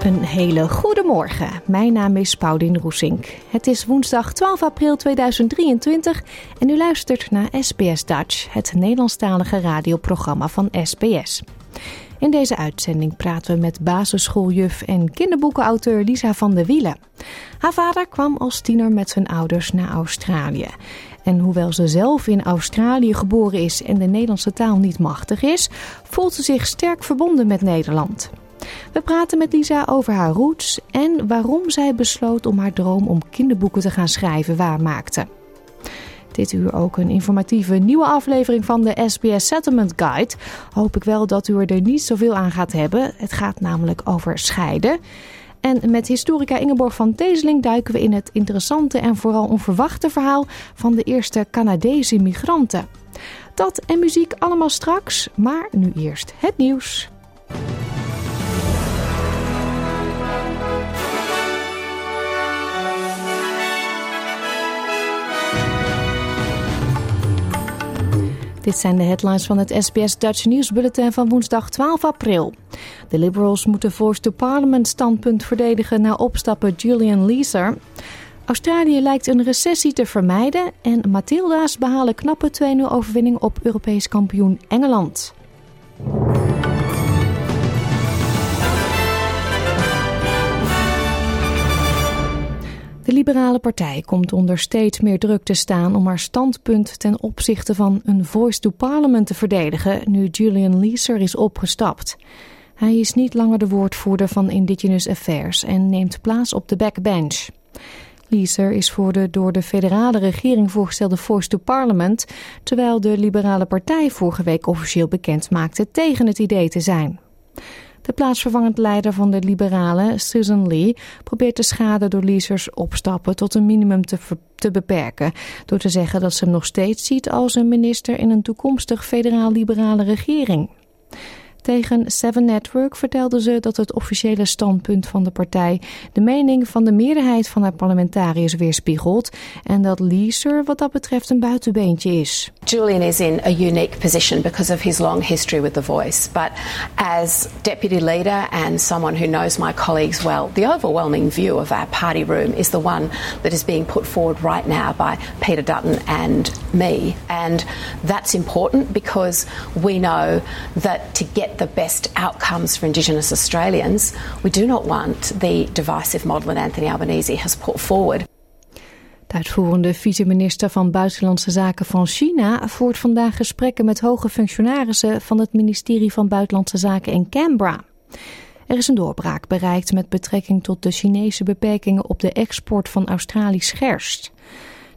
Een hele goede morgen. Mijn naam is Paulien Roesink. Het is woensdag 12 april 2023 en u luistert naar SBS Dutch, het Nederlandstalige radioprogramma van SBS. In deze uitzending praten we met basisschooljuf en kinderboekenauteur Lisa van der Wielen. Haar vader kwam als tiener met zijn ouders naar Australië. En hoewel ze zelf in Australië geboren is en de Nederlandse taal niet machtig is, voelt ze zich sterk verbonden met Nederland. We praten met Lisa over haar roots en waarom zij besloot om haar droom om kinderboeken te gaan schrijven waarmaakte. Dit uur ook een informatieve nieuwe aflevering van de SBS Settlement Guide. Hoop ik wel dat u er niet zoveel aan gaat hebben. Het gaat namelijk over scheiden. En met historica Ingeborg van Teeseling duiken we in het interessante en vooral onverwachte verhaal van de eerste Canadese migranten. Dat en muziek allemaal straks, maar nu eerst het nieuws. Dit zijn de headlines van het SBS Dutch News Bulletin van woensdag 12 april. De Liberals moeten Voice to standpunt verdedigen na opstappen Julian Leeser. Australië lijkt een recessie te vermijden en Matilda's behalen knappe 2-0 overwinning op Europees kampioen Engeland. De Liberale Partij komt onder steeds meer druk te staan om haar standpunt ten opzichte van een voice to parliament te verdedigen nu Julian Leeser is opgestapt. Hij is niet langer de woordvoerder van Indigenous Affairs en neemt plaats op de backbench. Leeser is voor de door de federale regering voorgestelde Voice to Parliament, terwijl de Liberale Partij vorige week officieel bekend maakte tegen het idee te zijn. De plaatsvervangend leider van de Liberalen, Susan Lee, probeert de schade door leasers opstappen tot een minimum te, te beperken. Door te zeggen dat ze hem nog steeds ziet als een minister in een toekomstig federaal-liberale regering. Tegen Seven Network vertelde ze dat het officiële standpunt van de partij de mening van de meerderheid van haar parlementariërs weerspiegelt en dat Leeser wat dat betreft een buitenbeentje is. Julian is in a unique position because of his long history with The Voice, but as deputy leader and someone who knows my colleagues well, the overwhelming view of our party room is the one that is being put forward right now by Peter Dutton and me. And that's important because we know that to get the best outcomes for Indigenous Australians, we do not want the divisive model that Anthony Albanese has put forward. De uitvoerende vice-minister van Buitenlandse Zaken van China voert vandaag gesprekken met hoge functionarissen van het ministerie van Buitenlandse Zaken in Canberra. Er is een doorbraak bereikt met betrekking tot de Chinese beperkingen op de export van Australisch gerst.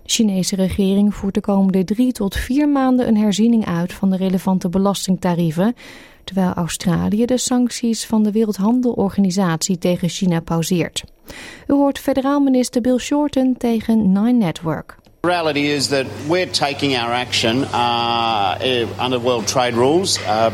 De Chinese regering voert de komende drie tot vier maanden een herziening uit van de relevante belastingtarieven, terwijl Australië de sancties van de Wereldhandelorganisatie tegen China pauzeert. U hoort federaal minister Bill Shorten tegen Nine Network. The reality is that we're taking our action uh, under world trade rules. Uh,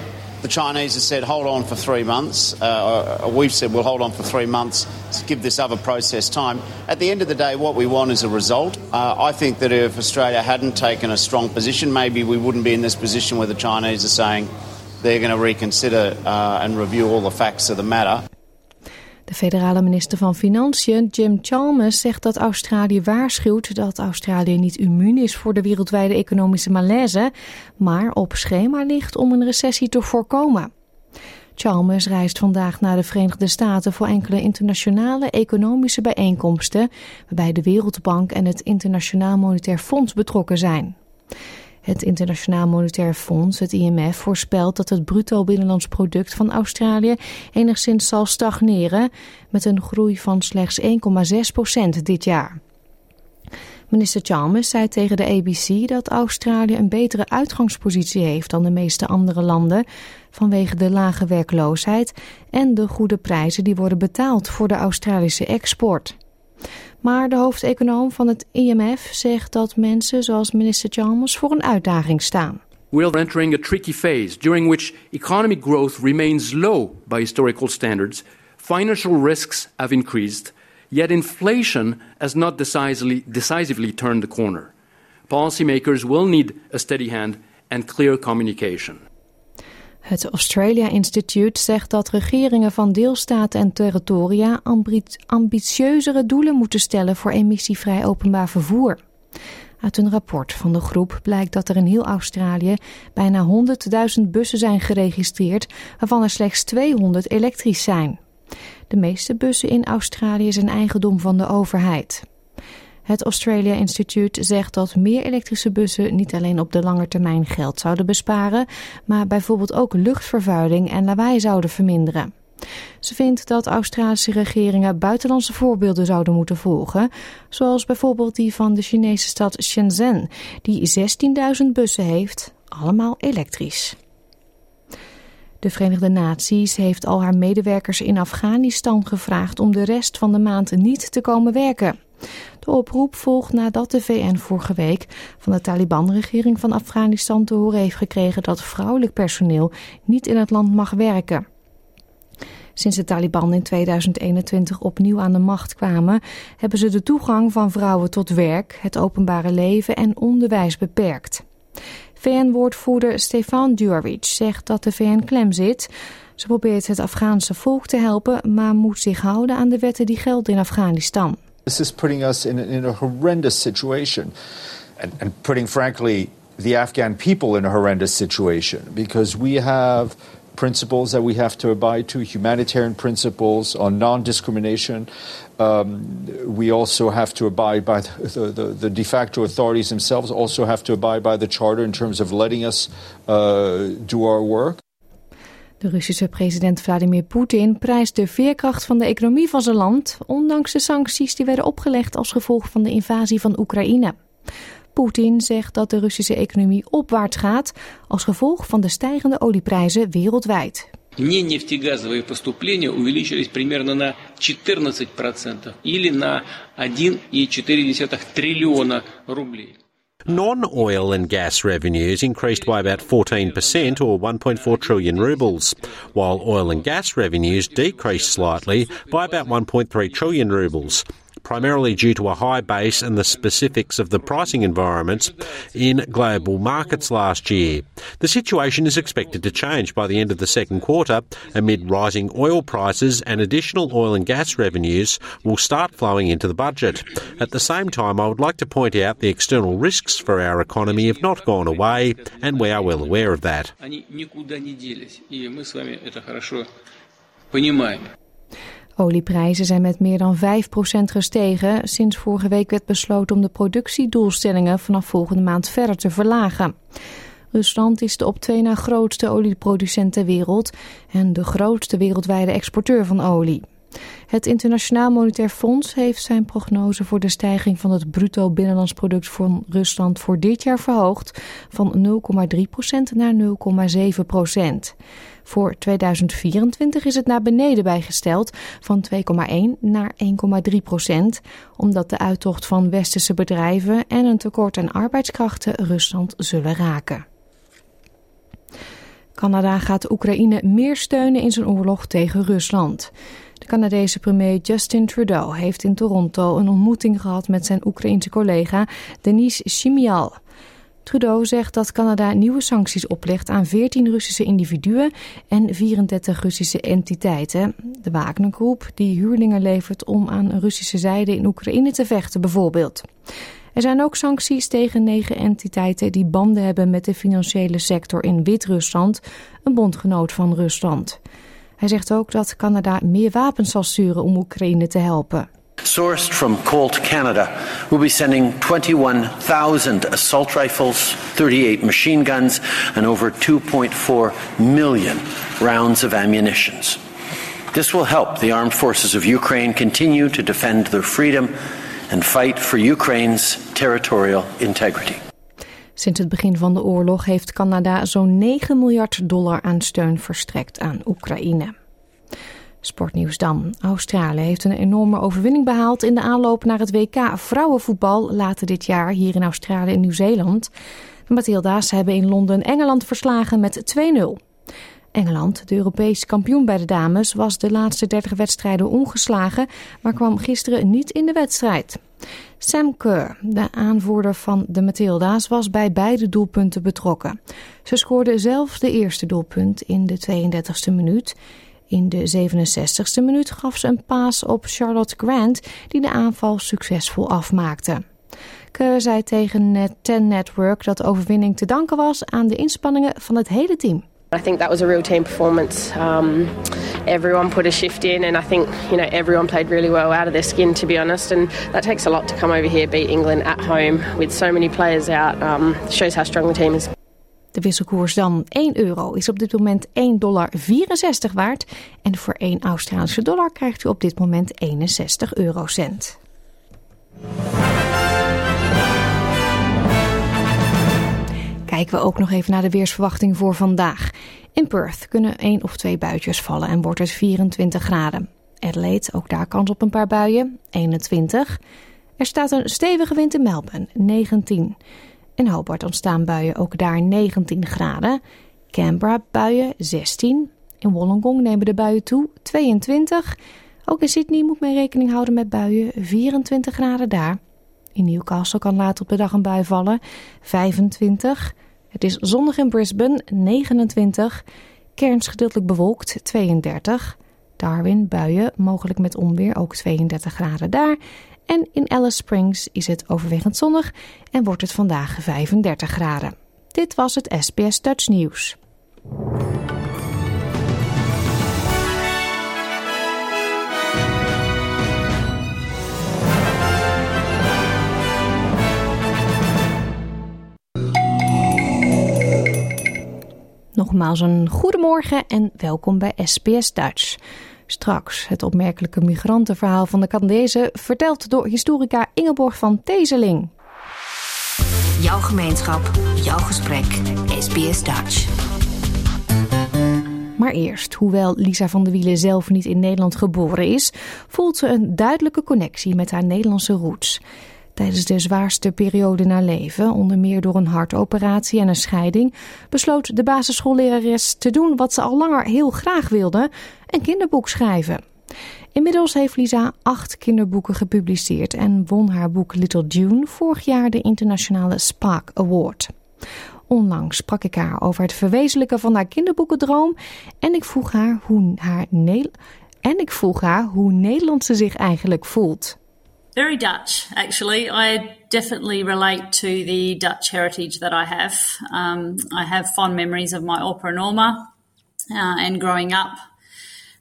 the Chinese have said hold on for three months. Uh, we've said we'll hold on for three months to give this other process time. At the end of the day, what we want is a result. Uh, I think that if Australia hadn't taken a strong position, maybe we wouldn't be in this position where the Chinese are saying they're going to reconsider uh, and review all the facts of the matter. De federale minister van Financiën, Jim Chalmers, zegt dat Australië waarschuwt dat Australië niet immuun is voor de wereldwijde economische malaise, maar op schema ligt om een recessie te voorkomen. Chalmers reist vandaag naar de Verenigde Staten voor enkele internationale economische bijeenkomsten, waarbij de Wereldbank en het Internationaal Monetair Fonds betrokken zijn. Het Internationaal Monetair Fonds, het IMF, voorspelt dat het bruto binnenlands product van Australië enigszins zal stagneren met een groei van slechts 1,6% dit jaar. Minister Chalmers zei tegen de ABC dat Australië een betere uitgangspositie heeft dan de meeste andere landen vanwege de lage werkloosheid en de goede prijzen die worden betaald voor de Australische export. Maar de hoofdeconoom van het IMF zegt dat mensen zoals minister Chalmers voor een uitdaging staan. We are entering a tricky phase during which economic growth remains low by historical standards, financial risks have increased, yet inflation has not decisively, decisively turned the corner. Policymakers will need a steady hand and clear communication. Het Australia Institute zegt dat regeringen van deelstaten en territoria ambitieuzere doelen moeten stellen voor emissievrij openbaar vervoer. Uit een rapport van de groep blijkt dat er in heel Australië bijna 100.000 bussen zijn geregistreerd, waarvan er slechts 200 elektrisch zijn. De meeste bussen in Australië zijn eigendom van de overheid. Het Australia Institute zegt dat meer elektrische bussen niet alleen op de lange termijn geld zouden besparen, maar bijvoorbeeld ook luchtvervuiling en lawaai zouden verminderen. Ze vindt dat Australische regeringen buitenlandse voorbeelden zouden moeten volgen, zoals bijvoorbeeld die van de Chinese stad Shenzhen, die 16.000 bussen heeft, allemaal elektrisch. De Verenigde Naties heeft al haar medewerkers in Afghanistan gevraagd om de rest van de maand niet te komen werken. Oproep volgt nadat de VN vorige week van de Taliban-regering van Afghanistan te horen heeft gekregen dat vrouwelijk personeel niet in het land mag werken. Sinds de Taliban in 2021 opnieuw aan de macht kwamen, hebben ze de toegang van vrouwen tot werk, het openbare leven en onderwijs beperkt. VN-woordvoerder Stefan Djurwitz zegt dat de VN klem zit. Ze probeert het Afghaanse volk te helpen, maar moet zich houden aan de wetten die gelden in Afghanistan. This is putting us in, in a horrendous situation and, and putting, frankly, the Afghan people in a horrendous situation because we have principles that we have to abide to, humanitarian principles on non discrimination. Um, we also have to abide by the, the, the, de facto authorities themselves, also have to abide by the charter in terms of letting us uh, do our work. De Russische president Vladimir Poetin prijst de veerkracht van de economie van zijn land, ondanks de sancties die werden opgelegd als gevolg van de invasie van Oekraïne. Poetin zegt dat de Russische economie opwaarts gaat als gevolg van de stijgende olieprijzen wereldwijd. нефтегазовые поступления увеличились примерно на 14% или на 1,4 триллиона рублей. Non oil and gas revenues increased by about 14% or 1.4 trillion rubles, while oil and gas revenues decreased slightly by about 1.3 trillion rubles primarily due to a high base and the specifics of the pricing environments in global markets last year. The situation is expected to change by the end of the second quarter amid rising oil prices and additional oil and gas revenues will start flowing into the budget. At the same time, I would like to point out the external risks for our economy have not gone away, and we are well aware of that. Olieprijzen zijn met meer dan 5% gestegen sinds vorige week werd besloten om de productiedoelstellingen vanaf volgende maand verder te verlagen. Rusland is de op twee na grootste olieproducent ter wereld en de grootste wereldwijde exporteur van olie. Het Internationaal Monetair Fonds heeft zijn prognose voor de stijging van het bruto binnenlands product van Rusland voor dit jaar verhoogd van 0,3% naar 0,7%. Voor 2024 is het naar beneden bijgesteld van 2,1 naar 1,3 procent, omdat de uittocht van westerse bedrijven en een tekort aan arbeidskrachten Rusland zullen raken. Canada gaat Oekraïne meer steunen in zijn oorlog tegen Rusland. De Canadese premier Justin Trudeau heeft in Toronto een ontmoeting gehad met zijn Oekraïense collega Denis Shimial. Trudeau zegt dat Canada nieuwe sancties oplegt aan 14 Russische individuen en 34 Russische entiteiten. De Wagner-groep die huurlingen levert om aan Russische zijde in Oekraïne te vechten bijvoorbeeld. Er zijn ook sancties tegen negen entiteiten die banden hebben met de financiële sector in Wit-Rusland, een bondgenoot van Rusland. Hij zegt ook dat Canada meer wapens zal sturen om Oekraïne te helpen. Sourced from Colt Canada, we'll be sending 21,000 assault rifles, 38 machine guns, and over 2.4 million rounds of ammunition. This will help the armed forces of Ukraine continue to defend their freedom and fight for Ukraine's territorial integrity. Sinds het begin van de oorlog heeft Canada zo'n 9 miljard dollar aan steun verstrekt aan Oekraïne. Sportnieuws dan. Australië heeft een enorme overwinning behaald in de aanloop naar het WK vrouwenvoetbal later dit jaar hier in Australië en Nieuw-Zeeland. De Matilda's hebben in Londen Engeland verslagen met 2-0. Engeland, de Europees kampioen bij de dames, was de laatste 30 wedstrijden ongeslagen, maar kwam gisteren niet in de wedstrijd. Sam Kerr, de aanvoerder van de Matilda's, was bij beide doelpunten betrokken. Ze scoorde zelf de eerste doelpunt in de 32e minuut. In de 67e minuut gaf ze een paas op Charlotte Grant, die de aanval succesvol afmaakte. Kerr zei tegen Ten Network dat de overwinning te danken was aan de inspanningen van het hele team. I think that was a real team performance. Um, everyone put a shift in, and I think you know everyone played really well out of their skin, to be honest. And that takes a lot to come over here, beat England at home with so many players out. Um, shows how strong the team is. De wisselkoers dan 1 euro is op dit moment 1,64 dollar waard. En voor 1 Australische dollar krijgt u op dit moment 61 eurocent. Kijken we ook nog even naar de weersverwachting voor vandaag. In Perth kunnen één of twee buitjes vallen en wordt het 24 graden. Adelaide, ook daar kans op een paar buien, 21. Er staat een stevige wind in Melbourne, 19. In Hobart ontstaan buien, ook daar 19 graden. Canberra buien, 16. In Wollongong nemen de buien toe, 22. Ook in Sydney moet men rekening houden met buien, 24 graden daar. In Newcastle kan later op de dag een bui vallen, 25. Het is zonnig in Brisbane, 29. Cairns gedeeltelijk bewolkt, 32. Darwin buien, mogelijk met onweer, ook 32 graden daar. En in Alice Springs is het overwegend zonnig en wordt het vandaag 35 graden. Dit was het SBS Dutch Nieuws. Nogmaals een goedemorgen en welkom bij SBS Dutch. Straks het opmerkelijke migrantenverhaal van de Canadezen, verteld door historica Ingeborg van Tezeling. Jouw gemeenschap, jouw gesprek, SBS Dutch. Maar eerst, hoewel Lisa van der Wielen zelf niet in Nederland geboren is, voelt ze een duidelijke connectie met haar Nederlandse roots. Tijdens de zwaarste periode in haar leven, onder meer door een hartoperatie en een scheiding, besloot de basisschoollerares te doen wat ze al langer heel graag wilde: een kinderboek schrijven. Inmiddels heeft Lisa acht kinderboeken gepubliceerd en won haar boek Little June vorig jaar de internationale Spark Award. Onlangs sprak ik haar over het verwezenlijken van haar kinderboekendroom en ik vroeg haar hoe, haar en ik vroeg haar hoe Nederland ze zich eigenlijk voelt. Very Dutch, actually. I definitely relate to the Dutch heritage that I have. Um, I have fond memories of my opera Norma uh, and growing up.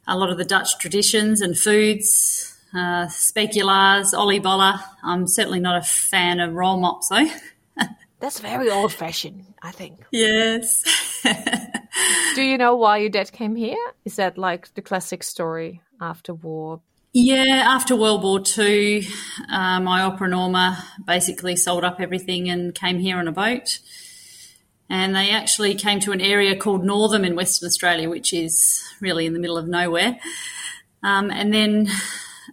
A lot of the Dutch traditions and foods, uh, speculars, oliebollen. I'm certainly not a fan of roll mops, though. That's very old fashioned, I think. Yes. Do you know why your dad came here? Is that like the classic story after war? Yeah, after World War II, uh, my opera Norma basically sold up everything and came here on a boat. And they actually came to an area called Northam in Western Australia, which is really in the middle of nowhere. Um, and then,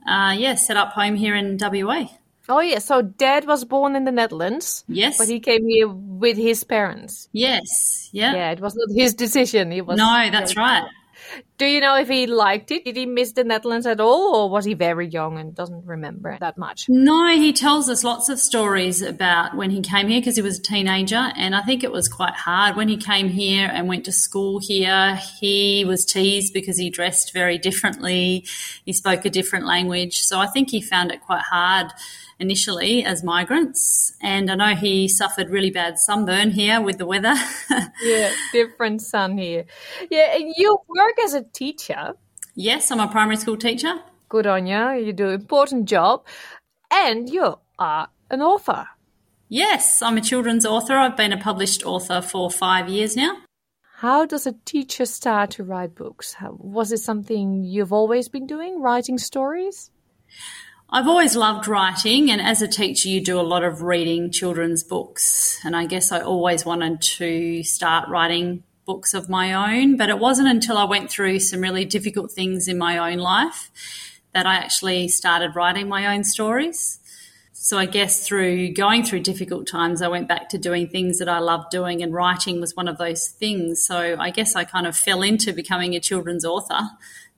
uh, yeah, set up home here in WA. Oh, yeah. So dad was born in the Netherlands. Yes. But he came here with his parents. Yes. Yeah. Yeah, it was not his decision. It was no, that's right. Do you know if he liked it? Did he miss the Netherlands at all, or was he very young and doesn't remember that much? No, he tells us lots of stories about when he came here because he was a teenager, and I think it was quite hard when he came here and went to school here. He was teased because he dressed very differently, he spoke a different language, so I think he found it quite hard initially as migrants. And I know he suffered really bad sunburn here with the weather. yeah, different sun here. Yeah, and you work as a teacher. Yes, I'm a primary school teacher. Good on you. You do an important job. And you are an author. Yes, I'm a children's author. I've been a published author for five years now. How does a teacher start to write books? Was it something you've always been doing, writing stories? I've always loved writing, and as a teacher, you do a lot of reading children's books. And I guess I always wanted to start writing books of my own, but it wasn't until I went through some really difficult things in my own life that I actually started writing my own stories. So I guess through going through difficult times, I went back to doing things that I loved doing, and writing was one of those things. So I guess I kind of fell into becoming a children's author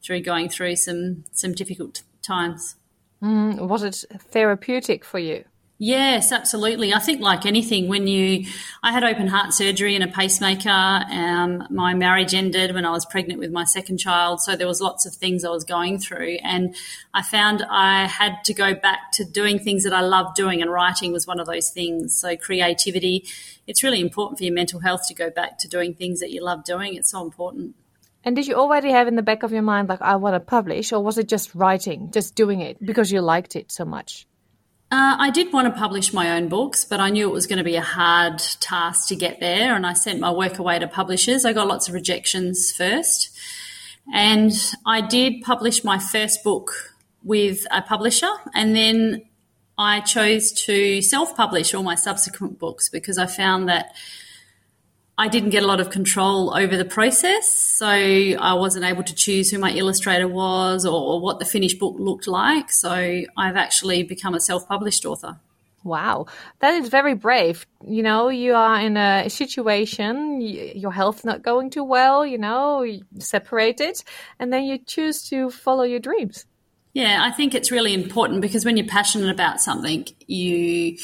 through going through some some difficult times. Mm, was it therapeutic for you? Yes, absolutely. I think, like anything, when you, I had open heart surgery and a pacemaker. Um, my marriage ended when I was pregnant with my second child, so there was lots of things I was going through, and I found I had to go back to doing things that I loved doing, and writing was one of those things. So creativity, it's really important for your mental health to go back to doing things that you love doing. It's so important. And did you already have in the back of your mind, like, I want to publish, or was it just writing, just doing it because you liked it so much? Uh, I did want to publish my own books, but I knew it was going to be a hard task to get there. And I sent my work away to publishers. I got lots of rejections first. And I did publish my first book with a publisher. And then I chose to self publish all my subsequent books because I found that I didn't get a lot of control over the process, so I wasn't able to choose who my illustrator was or, what the finished book looked like. So I've actually become a self published author. Wow, that is very brave. You know, you are in a situation, your health not going too well, you know, separated, and then you choose to follow your dreams. Yeah, I think it's really important because when you're passionate about something, you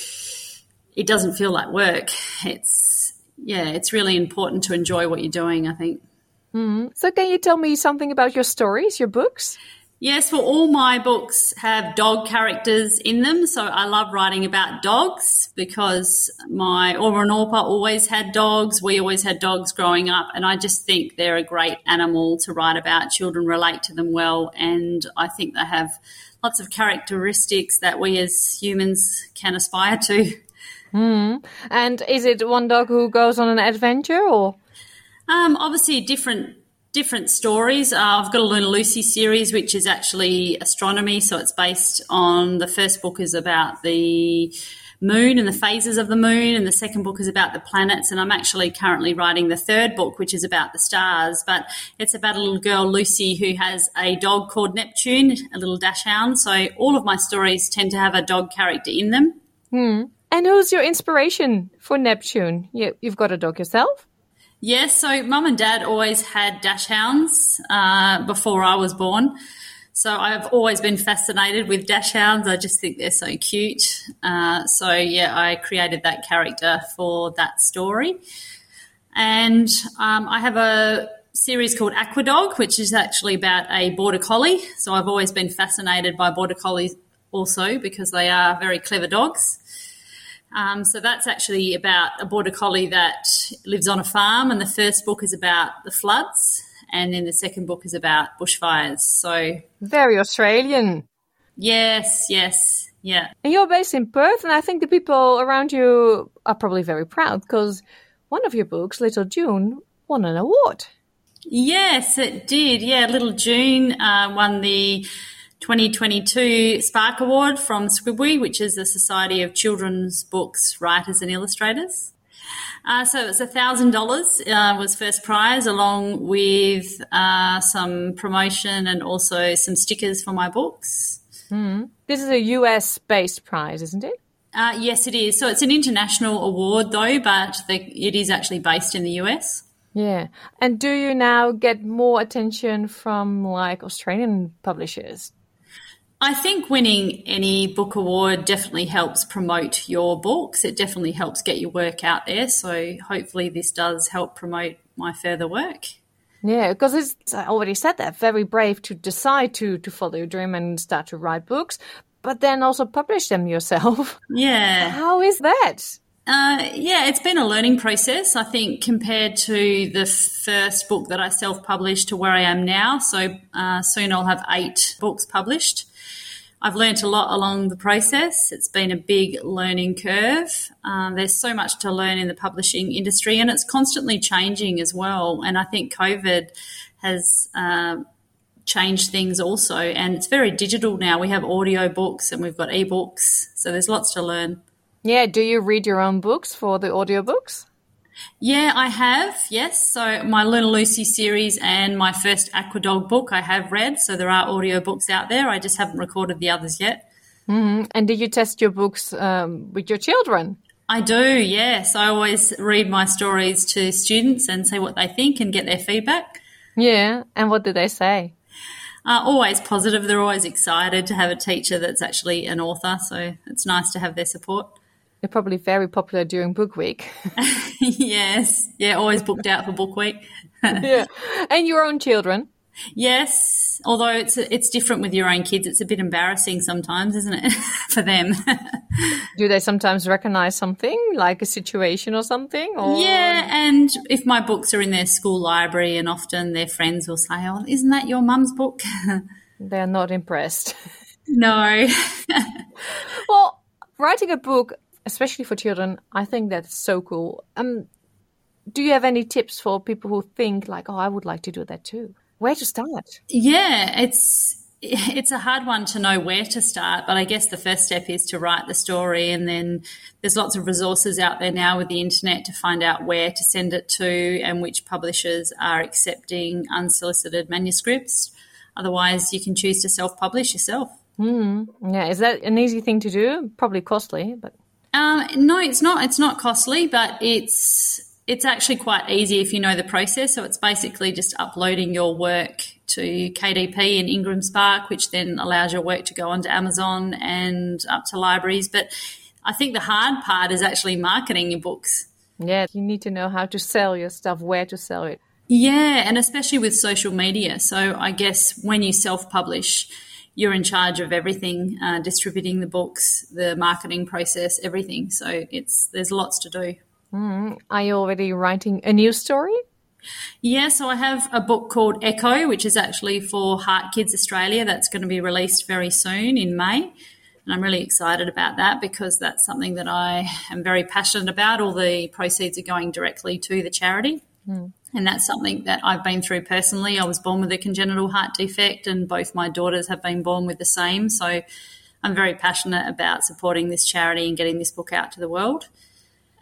it doesn't feel like work. It's yeah, it's really important to enjoy what you're doing, I think. Mm-hmm. So, can you tell me something about your stories, your books? Yes, well, all my books have dog characters in them. So I love writing about dogs because my Orma and Orpa always had dogs. We always had dogs growing up. And I just think they're a great animal to write about. Children relate to them well. And I think they have lots of characteristics that we as humans can aspire to. Mm. And is it one dog who goes on an adventure or? Um, obviously, different different stories. Uh, I've got a Luna Lucy series, which is actually astronomy. So it's based on the first book is about the moon and the phases of the moon, and the second book is about the planets. And I'm actually currently writing the third book, which is about the stars. But it's about a little girl, Lucy, who has a dog called Neptune, a little dachshund. So all of my stories tend to have a dog character in them. Hmm. And who's your inspiration for Neptune? You, have got a dog yourself? Yes, so mum and dad always had dachshunds uh, before I was born. So I've always been fascinated with dachshunds. I just think they're so cute. Uh, so yeah, I created that character for that story. And um, I have a series called Aquadog, which is actually about a border collie. So I've always been fascinated by border collies also because they are very clever dogs. Um, so that's actually about a border collie that lives on a farm, and the first book is about the floods, and then the second book is about bushfires. So very Australian. Yes, yes, yeah. And you're based in Perth, and I think the people around you are probably very proud because one of your books, Little June, won an award. Yes, it did. Yeah, Little June uh, won the 2022 Spark Award from Scribwe, which is the Society of Children's Books Writers and Illustrators. Uh, so it's thousand uh, dollars was first prize, along with uh, some promotion and also some stickers for my books. Mm. This is a US based prize, isn't it? Uh, yes, it is. So it's an international award, though, but the, it is actually based in the US. Yeah. And do you now get more attention from like Australian publishers? I think winning any book award definitely helps promote your books. It definitely helps get your work out there. So hopefully, this does help promote my further work. Yeah, because as I already said that, very brave to decide to, to follow your dream and start to write books. but then also publish them yourself. Yeah. How is that? Uh, yeah, it's been a learning process, I think, compared to the first book that I self published to where I am now. So uh, soon I'll have eight books published. I've learnt a lot along the process. It's been a big learning curve. Um, there's so much to learn in the publishing industry, and it's constantly changing as well. And I think COVID has uh, changed things also, and it's very digital now. We have audio books and we've got ebooks, so there's lots to learn. Yeah, do you read your own books for the audiobooks? Yeah, I have. Yes. So my Little Lucy series and my first Aquadog book I have read. So there are audiobooks out there. I just haven't recorded the others yet. Mm-hmm. And did you test your books um, with your children? I do, yes. I always read my stories to students and see what they think and get their feedback. Yeah. And what do they say? Uh, always positive. They're always excited to have a teacher that's actually an author. So it's nice to have their support. You're probably very popular during book week. yes. Yeah, always booked out for book week. yeah. And your own children? Yes. Although it's it's different with your own kids. It's a bit embarrassing sometimes, isn't it? for them. Do they sometimes recognize something, like a situation or something? Or? Yeah, and if my books are in their school library and often their friends will say, Oh, isn't that your mum's book? They're not impressed. No. well, writing a book especially for children, I think that's so cool. Um, do you have any tips for people who think like, oh, I would like to do that too? Where to start? Yeah, it's it's a hard one to know where to start, but I guess the first step is to write the story, and then there's lots of resources out there now with the internet to find out where to send it to and which publishers are accepting unsolicited manuscripts. Otherwise, you can choose to self-publish yourself. Mm, yeah, is that an easy thing to do? Probably costly, but um, no, it's not. It's not costly, but it's it's actually quite easy if you know the process. So it's basically just uploading your work to KDP and Ingram Spark, which then allows your work to go onto Amazon and up to libraries. But I think the hard part is actually marketing your books. Yeah, you need to know how to sell your stuff, where to sell it. Yeah, and especially with social media. So I guess when you self publish, you're in charge of everything, uh, distributing the books, the marketing process, everything. So it's there's lots to do. Mm. Are you already writing a new story? Yeah, so I have a book called Echo, which is actually for Heart Kids Australia. That's going to be released very soon in May. And I'm really excited about that because that's something that I am very passionate about. All the proceeds are going directly to the charity. Mm. And that's something that I've been through personally. I was born with a congenital heart defect, and both my daughters have been born with the same. So I'm very passionate about supporting this charity and getting this book out to the world.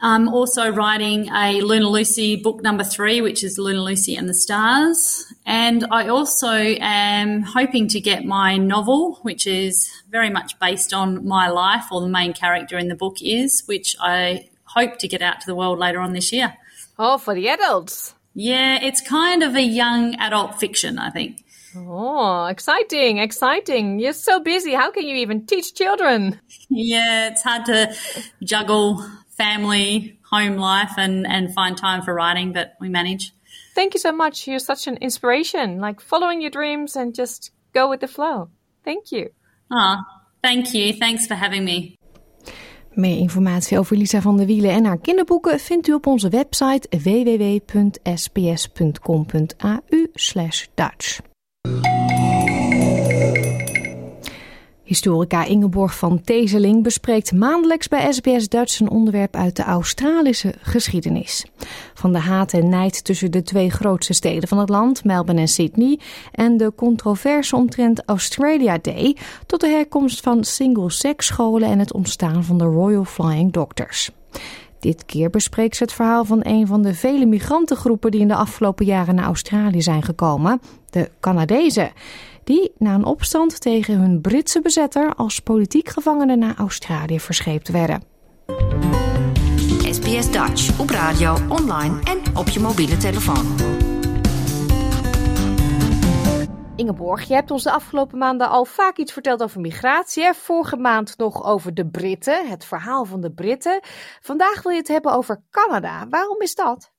I'm also writing a Luna Lucy book number three, which is Luna Lucy and the Stars. And I also am hoping to get my novel, which is very much based on my life, or the main character in the book is, which I hope to get out to the world later on this year. Oh, for the adults. Yeah, it's kind of a young adult fiction, I think. Oh, exciting, exciting. You're so busy. How can you even teach children? Yeah, it's hard to juggle family, home life, and, and find time for writing, but we manage. Thank you so much. You're such an inspiration, like following your dreams and just go with the flow. Thank you. Ah, oh, thank you. Thanks for having me. Meer informatie over Lisa van der Wielen en haar kinderboeken vindt u op onze website www.sps.com.au/dutch. Historica Ingeborg van Tezeling bespreekt maandelijks bij SBS Dutch een onderwerp uit de Australische geschiedenis. Van de haat en nijd tussen de twee grootste steden van het land, Melbourne en Sydney, en de controverse omtrent Australia Day, tot de herkomst van single-sex scholen en het ontstaan van de Royal Flying Doctors. Dit keer bespreekt ze het verhaal van een van de vele migrantengroepen die in de afgelopen jaren naar Australië zijn gekomen, de Canadezen die na een opstand tegen hun Britse bezetter als politiek gevangenen naar Australië verscheept werden. SBS Dutch op radio, online en op je mobiele telefoon. Ingeborg, je hebt ons de afgelopen maanden al vaak iets verteld over migratie. Vorige maand nog over de Britten, het verhaal van de Britten. Vandaag wil je het hebben over Canada. Waarom is dat?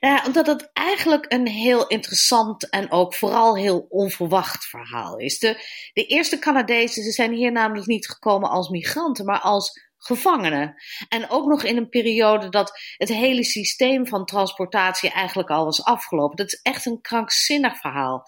Nou omdat het eigenlijk een heel interessant en ook vooral heel onverwacht verhaal is. De, de eerste Canadezen ze zijn hier namelijk niet gekomen als migranten, maar als gevangenen. En ook nog in een periode dat het hele systeem van transportatie eigenlijk al was afgelopen. Dat is echt een krankzinnig verhaal.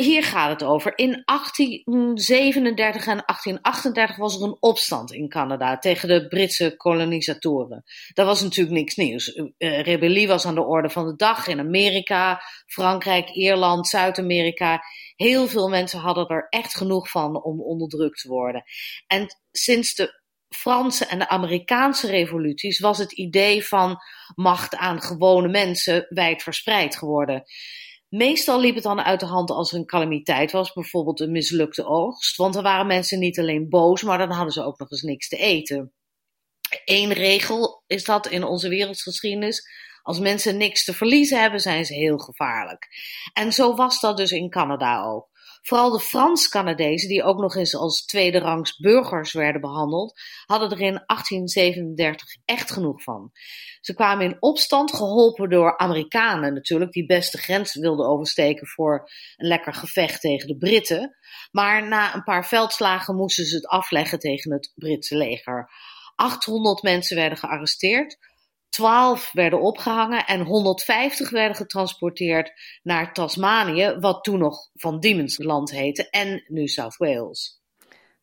Hier gaat het over. In 1837 en 1838 was er een opstand in Canada tegen de Britse kolonisatoren. Dat was natuurlijk niks nieuws. Uh, rebellie was aan de orde van de dag in Amerika, Frankrijk, Ierland, Zuid-Amerika. Heel veel mensen hadden er echt genoeg van om onderdrukt te worden. En sinds de Franse en de Amerikaanse revoluties was het idee van macht aan gewone mensen wijd verspreid geworden. Meestal liep het dan uit de hand als er een calamiteit was, bijvoorbeeld een mislukte oogst. Want dan waren mensen niet alleen boos, maar dan hadden ze ook nog eens niks te eten. Eén regel is dat in onze wereldgeschiedenis. Als mensen niks te verliezen hebben, zijn ze heel gevaarlijk. En zo was dat dus in Canada ook. Vooral de Frans-Canadezen, die ook nog eens als tweede rangs burgers werden behandeld, hadden er in 1837 echt genoeg van. Ze kwamen in opstand, geholpen door Amerikanen natuurlijk, die best de grens wilden oversteken voor een lekker gevecht tegen de Britten. Maar na een paar veldslagen moesten ze het afleggen tegen het Britse leger. 800 mensen werden gearresteerd. 12 werden opgehangen en 150 werden getransporteerd naar Tasmanië, wat toen nog Van Diemen's land heette, en New South Wales.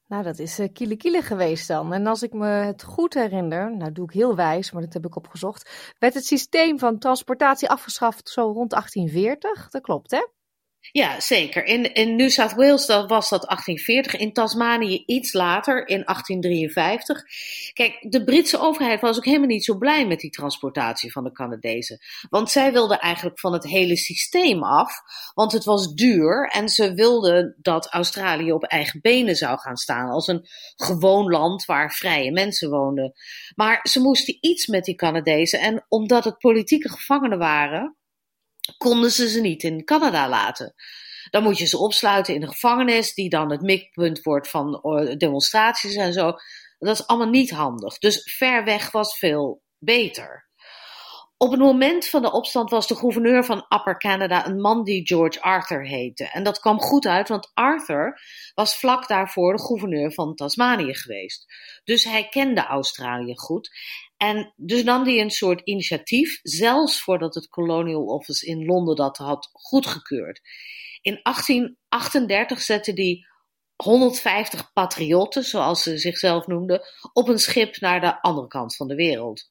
Nou, dat is uh, kiele kiele geweest dan. En als ik me het goed herinner, nou doe ik heel wijs, maar dat heb ik opgezocht, werd het systeem van transportatie afgeschaft zo rond 1840. Dat klopt, hè? Ja, zeker. In, in New South Wales dat was dat 1840, in Tasmanië iets later, in 1853. Kijk, de Britse overheid was ook helemaal niet zo blij met die transportatie van de Canadezen. Want zij wilden eigenlijk van het hele systeem af, want het was duur en ze wilden dat Australië op eigen benen zou gaan staan, als een gewoon land waar vrije mensen woonden. Maar ze moesten iets met die Canadezen en omdat het politieke gevangenen waren, konden ze ze niet in Canada laten. Dan moet je ze opsluiten in de gevangenis, die dan het mikpunt wordt van eh, demonstraties en zo. Dat is allemaal niet handig. Dus ver weg was veel beter. Op het moment van de opstand was de gouverneur van Upper Canada een man die George Arthur heette. En dat kwam goed uit, want Arthur was vlak daarvoor de gouverneur van Tasmanië geweest. Dus hij kende Australië goed. En dus nam hij een soort initiatief, zelfs voordat het Colonial Office in Londen dat had goedgekeurd. In 1838 zette hij 150 patriotten, zoals ze zichzelf noemden, op een schip naar de andere kant van de wereld.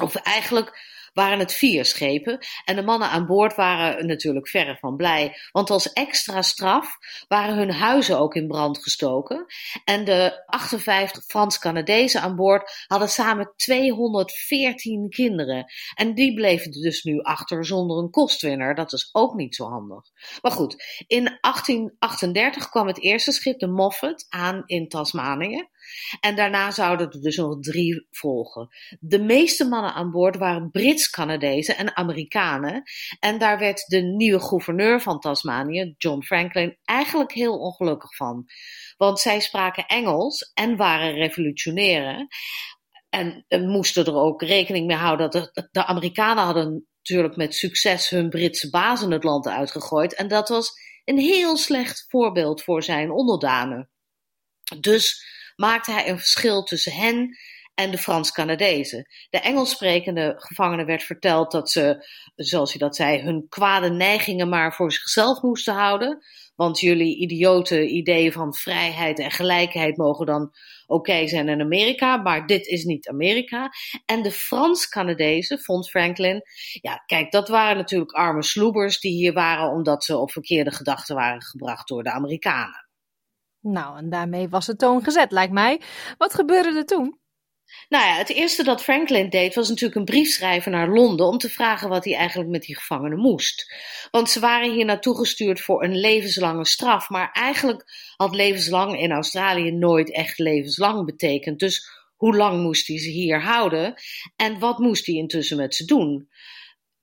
Of eigenlijk waren het vier schepen. En de mannen aan boord waren natuurlijk verre van blij. Want als extra straf waren hun huizen ook in brand gestoken. En de 58 Frans-Canadezen aan boord hadden samen 214 kinderen. En die bleven dus nu achter zonder een kostwinner. Dat is ook niet zo handig. Maar goed, in 1838 kwam het eerste schip, de Moffat, aan in Tasmanië. En daarna zouden er dus nog drie volgen. De meeste mannen aan boord waren Brits-Canadezen en Amerikanen. En daar werd de nieuwe gouverneur van Tasmanië, John Franklin, eigenlijk heel ongelukkig van. Want zij spraken Engels en waren revolutionairen. En, moesten er ook rekening mee houden dat de, de Amerikanen hadden natuurlijk met succes hun Britse bazen het land uitgegooid. En dat was een heel slecht voorbeeld voor zijn onderdanen. Dus maakte hij een verschil tussen hen en de Frans-Canadezen. De Engels sprekende gevangenen werd verteld dat ze, zoals hij dat zei, hun kwade neigingen maar voor zichzelf moesten houden. Want jullie idiote ideeën van vrijheid en gelijkheid mogen dan oké zijn in Amerika, maar dit is niet Amerika. En de Frans-Canadezen, vond Franklin, ja, kijk, dat waren natuurlijk arme sloebers die hier waren omdat ze op verkeerde gedachten waren gebracht door de Amerikanen. Nou, en daarmee was de toon gezet, lijkt mij. Wat gebeurde er toen? Nou ja, het eerste dat Franklin deed was natuurlijk een brief schrijven naar Londen om te vragen wat hij eigenlijk met die gevangenen moest. Want ze waren hier naartoe gestuurd voor een levenslange straf, maar eigenlijk had levenslang in Australië nooit echt levenslang betekend. Dus hoe lang moest hij ze hier houden en wat moest hij intussen met ze doen?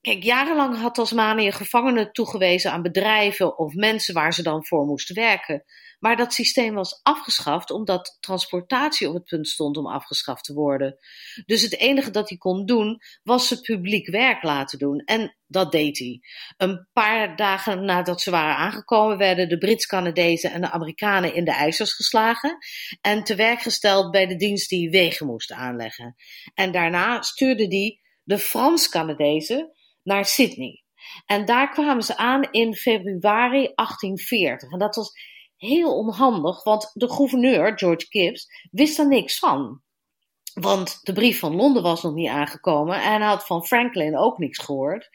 Kijk, jarenlang had Tasmanië gevangenen toegewezen aan bedrijven of mensen waar ze dan voor moesten werken. Maar dat systeem was afgeschaft omdat transportatie op het punt stond om afgeschaft te worden. Dus het enige dat hij kon doen was ze publiek werk laten doen. En dat deed hij. Een paar dagen nadat ze waren aangekomen, werden de Brits-Canadezen en de Amerikanen in de ijzers geslagen en te werk gesteld bij de dienst die wegen moest aanleggen. En daarna stuurde hij de Frans-Canadezen naar Sydney. En daar kwamen ze aan in februari 1840. En dat was heel onhandig, want de gouverneur, George Gibbs, wist er niks van. Want de brief van Londen was nog niet aangekomen en had van Franklin ook niks gehoord.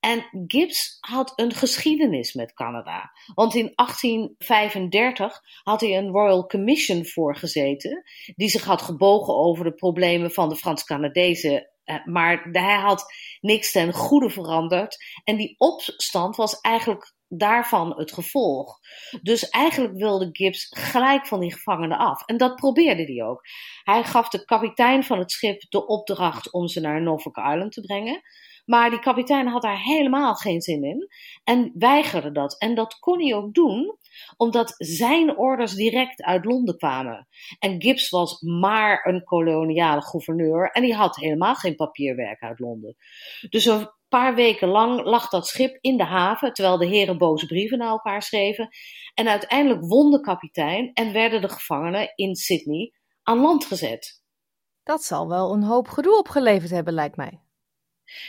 En Gibbs had een geschiedenis met Canada. Want in 1835 had hij een Royal Commission voorgezeten, die zich had gebogen over de problemen van de Frans-Canadezen. Eh, maar hij had niks ten goede veranderd. En die opstand was eigenlijk daarvan het gevolg. Dus eigenlijk wilde Gibbs gelijk van die gevangenen af. En dat probeerde hij ook. Hij gaf de kapitein van het schip de opdracht om ze naar Norfolk Island te brengen. Maar die kapitein had daar helemaal geen zin in en weigerde dat. En dat kon hij ook doen, omdat zijn orders direct uit Londen kwamen. En Gibbs was maar een koloniale gouverneur en die had helemaal geen papierwerk uit Londen. Dus een paar weken lang lag dat schip in de haven, terwijl de heren boze brieven naar elkaar schreven. En uiteindelijk won de kapitein en werden de gevangenen in Sydney aan land gezet. Dat zal wel een hoop gedoe opgeleverd hebben, lijkt mij.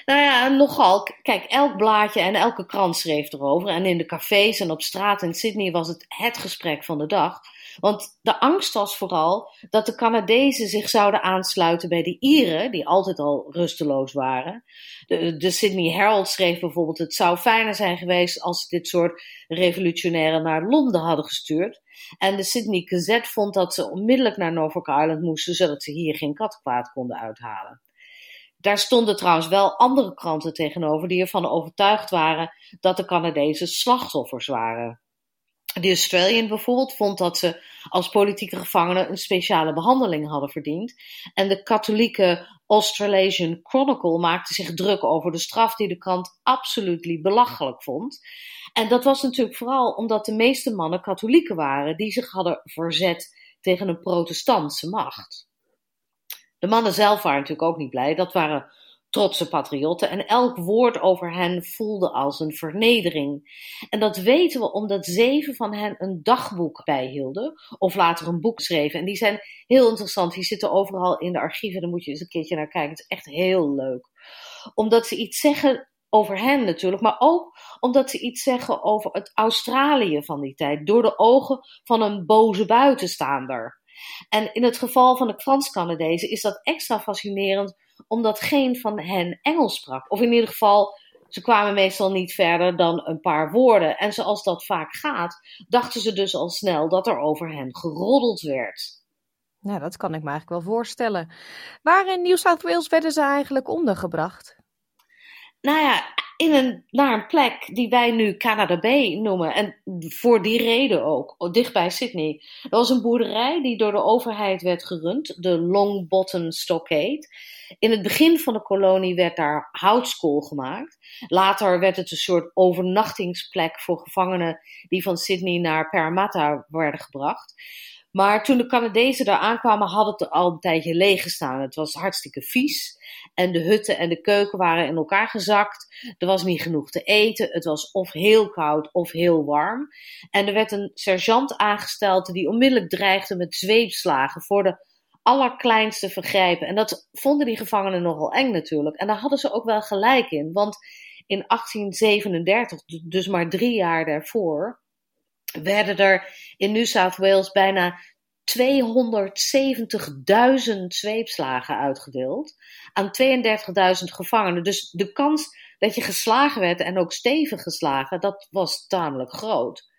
Nou ja, nogal. Kijk, elk blaadje en elke krant schreef erover. En in de cafés en op straat in Sydney was het het gesprek van de dag. Want de angst was vooral dat de Canadezen zich zouden aansluiten bij de Ieren, die altijd al rusteloos waren. De, de Sydney Herald schreef bijvoorbeeld: Het zou fijner zijn geweest als ze dit soort revolutionairen naar Londen hadden gestuurd. En de Sydney Gazette vond dat ze onmiddellijk naar Norfolk Island moesten, zodat ze hier geen kwaad konden uithalen. Daar stonden trouwens wel andere kranten tegenover die ervan overtuigd waren dat de Canadezen slachtoffers waren. De Australian bijvoorbeeld vond dat ze als politieke gevangenen een speciale behandeling hadden verdiend. En de katholieke Australasian Chronicle maakte zich druk over de straf die de krant absoluut belachelijk vond. En dat was natuurlijk vooral omdat de meeste mannen katholieken waren die zich hadden verzet tegen een protestantse macht. De mannen zelf waren natuurlijk ook niet blij. Dat waren trotse patriotten en elk woord over hen voelde als een vernedering. En dat weten we omdat zeven van hen een dagboek bijhielden of later een boek schreven. En die zijn heel interessant. Die zitten overal in de archieven. Daar moet je eens een keertje naar kijken. Het is echt heel leuk. Omdat ze iets zeggen over hen natuurlijk, maar ook omdat ze iets zeggen over het Australië van die tijd, door de ogen van een boze buitenstaander. En in het geval van de Frans-Canadezen is dat extra fascinerend omdat geen van hen Engels sprak. Of in ieder geval, ze kwamen meestal niet verder dan een paar woorden. En zoals dat vaak gaat, dachten ze dus al snel dat er over hen geroddeld werd. Nou, dat kan ik me eigenlijk wel voorstellen. Waar in New South Wales werden ze eigenlijk ondergebracht? Nou ja, in een, naar een plek die wij nu Canada Bay noemen. En voor die reden ook, dichtbij Sydney. Er was een boerderij die door de overheid werd gerund, de Long Bottom Stockade. In het begin van de kolonie werd daar houtskool gemaakt. Later werd het een soort overnachtingsplek voor gevangenen die van Sydney naar Parramatta werden gebracht. Maar toen de Canadezen daar aankwamen, had het al een tijdje leeg gestaan. Het was hartstikke vies. En de hutten en de keuken waren in elkaar gezakt. Er was niet genoeg te eten. Het was of heel koud of heel warm. En er werd een sergeant aangesteld die onmiddellijk dreigde met zweepslagen voor de allerkleinste vergrijpen. En dat vonden die gevangenen nogal eng natuurlijk. En daar hadden ze ook wel gelijk in. Want in 1837, dus maar drie jaar daarvoor, werden er in New South Wales bijna 270.000 zweepslagen uitgedeeld aan 32.000 gevangenen. Dus de kans dat je geslagen werd en ook stevig geslagen, dat was tamelijk groot.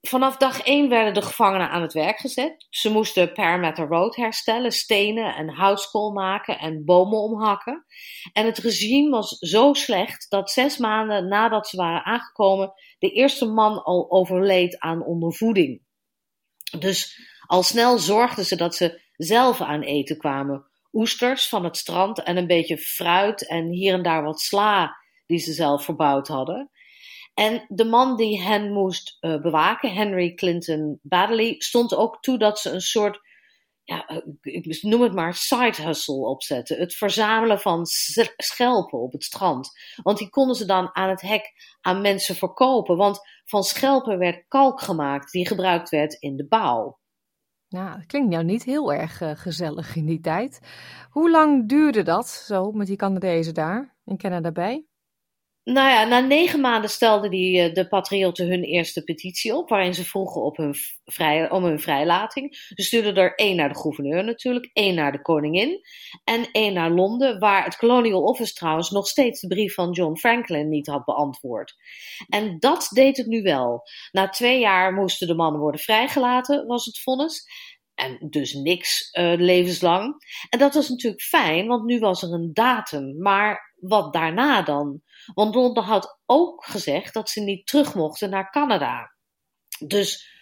Vanaf dag 1 werden de gevangenen aan het werk gezet. Ze moesten Parramatta Road herstellen, stenen en houtskool maken en bomen omhakken. En het regime was zo slecht dat zes maanden nadat ze waren aangekomen, de eerste man al overleed aan ondervoeding. Dus al snel zorgden ze dat ze zelf aan eten kwamen. Oesters van het strand en een beetje fruit en hier en daar wat sla die ze zelf verbouwd hadden. En de man die hen moest uh, bewaken, Henry Clinton Baddeley, stond ook toe dat ze een soort, ja, uh, ik noem het maar, side hustle opzetten. Het verzamelen van schelpen op het strand. Want die konden ze dan aan het hek aan mensen verkopen. Want van schelpen werd kalk gemaakt die gebruikt werd in de bouw. Nou, dat klinkt nou niet heel erg uh, gezellig in die tijd. Hoe lang duurde dat zo met die Canadezen daar in Canada bij? Nou ja, na negen maanden stelden die, uh, de patriotten hun eerste petitie op, waarin ze vroegen op hun om hun vrijlating. Ze stuurden er één naar de gouverneur natuurlijk, één naar de koningin en één naar Londen, waar het Colonial Office trouwens nog steeds de brief van John Franklin niet had beantwoord. En dat deed het nu wel. Na twee jaar moesten de mannen worden vrijgelaten, was het vonnis. En dus niks uh, levenslang. En dat was natuurlijk fijn, want nu was er een datum. Maar wat daarna dan? Want Londen had ook gezegd dat ze niet terug mochten naar Canada. Dus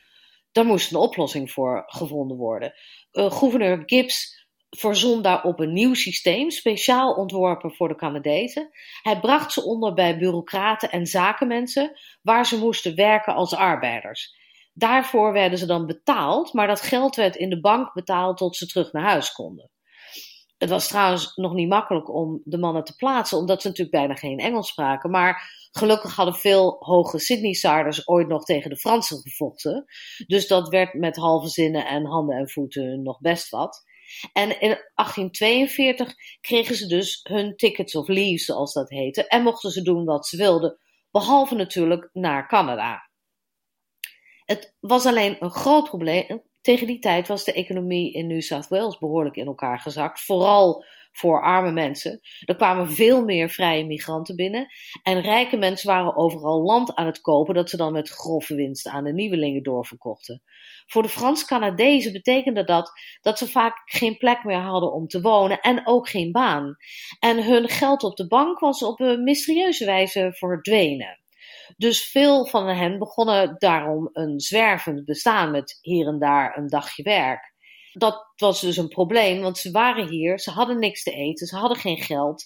daar moest een oplossing voor gevonden worden. Uh, gouverneur Gibbs verzon daarop een nieuw systeem, speciaal ontworpen voor de Canadezen. Hij bracht ze onder bij bureaucraten en zakenmensen, waar ze moesten werken als arbeiders. Daarvoor werden ze dan betaald, maar dat geld werd in de bank betaald tot ze terug naar huis konden. Het was trouwens nog niet makkelijk om de mannen te plaatsen, omdat ze natuurlijk bijna geen Engels spraken. Maar gelukkig hadden veel hoge Sydney-Sarders ooit nog tegen de Fransen gevochten. Dus dat werd met halve zinnen en handen en voeten nog best wat. En in 1842 kregen ze dus hun tickets of leave, zoals dat heette, en mochten ze doen wat ze wilden, behalve natuurlijk naar Canada. Het was alleen een groot probleem. Tegen die tijd was de economie in New South Wales behoorlijk in elkaar gezakt. Vooral voor arme mensen. Er kwamen veel meer vrije migranten binnen. En rijke mensen waren overal land aan het kopen dat ze dan met grove winst aan de nieuwelingen doorverkochten. Voor de Frans-Canadezen betekende dat dat ze vaak geen plek meer hadden om te wonen en ook geen baan. En hun geld op de bank was op een mysterieuze wijze verdwenen. Dus veel van hen begonnen daarom een zwervend bestaan met hier en daar een dagje werk. Dat was dus een probleem, want ze waren hier, ze hadden niks te eten, ze hadden geen geld.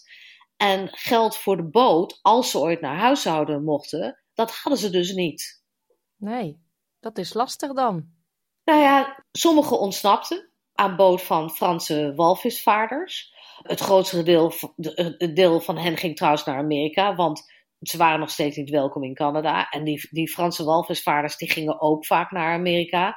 En geld voor de boot, als ze ooit naar huis zouden mochten, dat hadden ze dus niet. Nee, dat is lastig dan. Nou ja, sommigen ontsnapten aan boord van Franse walvisvaarders. Het grootste deel, deel van hen ging trouwens naar Amerika, want ze waren nog steeds niet welkom in Canada. En die, die Franse walvisvaarders die gingen ook vaak naar Amerika.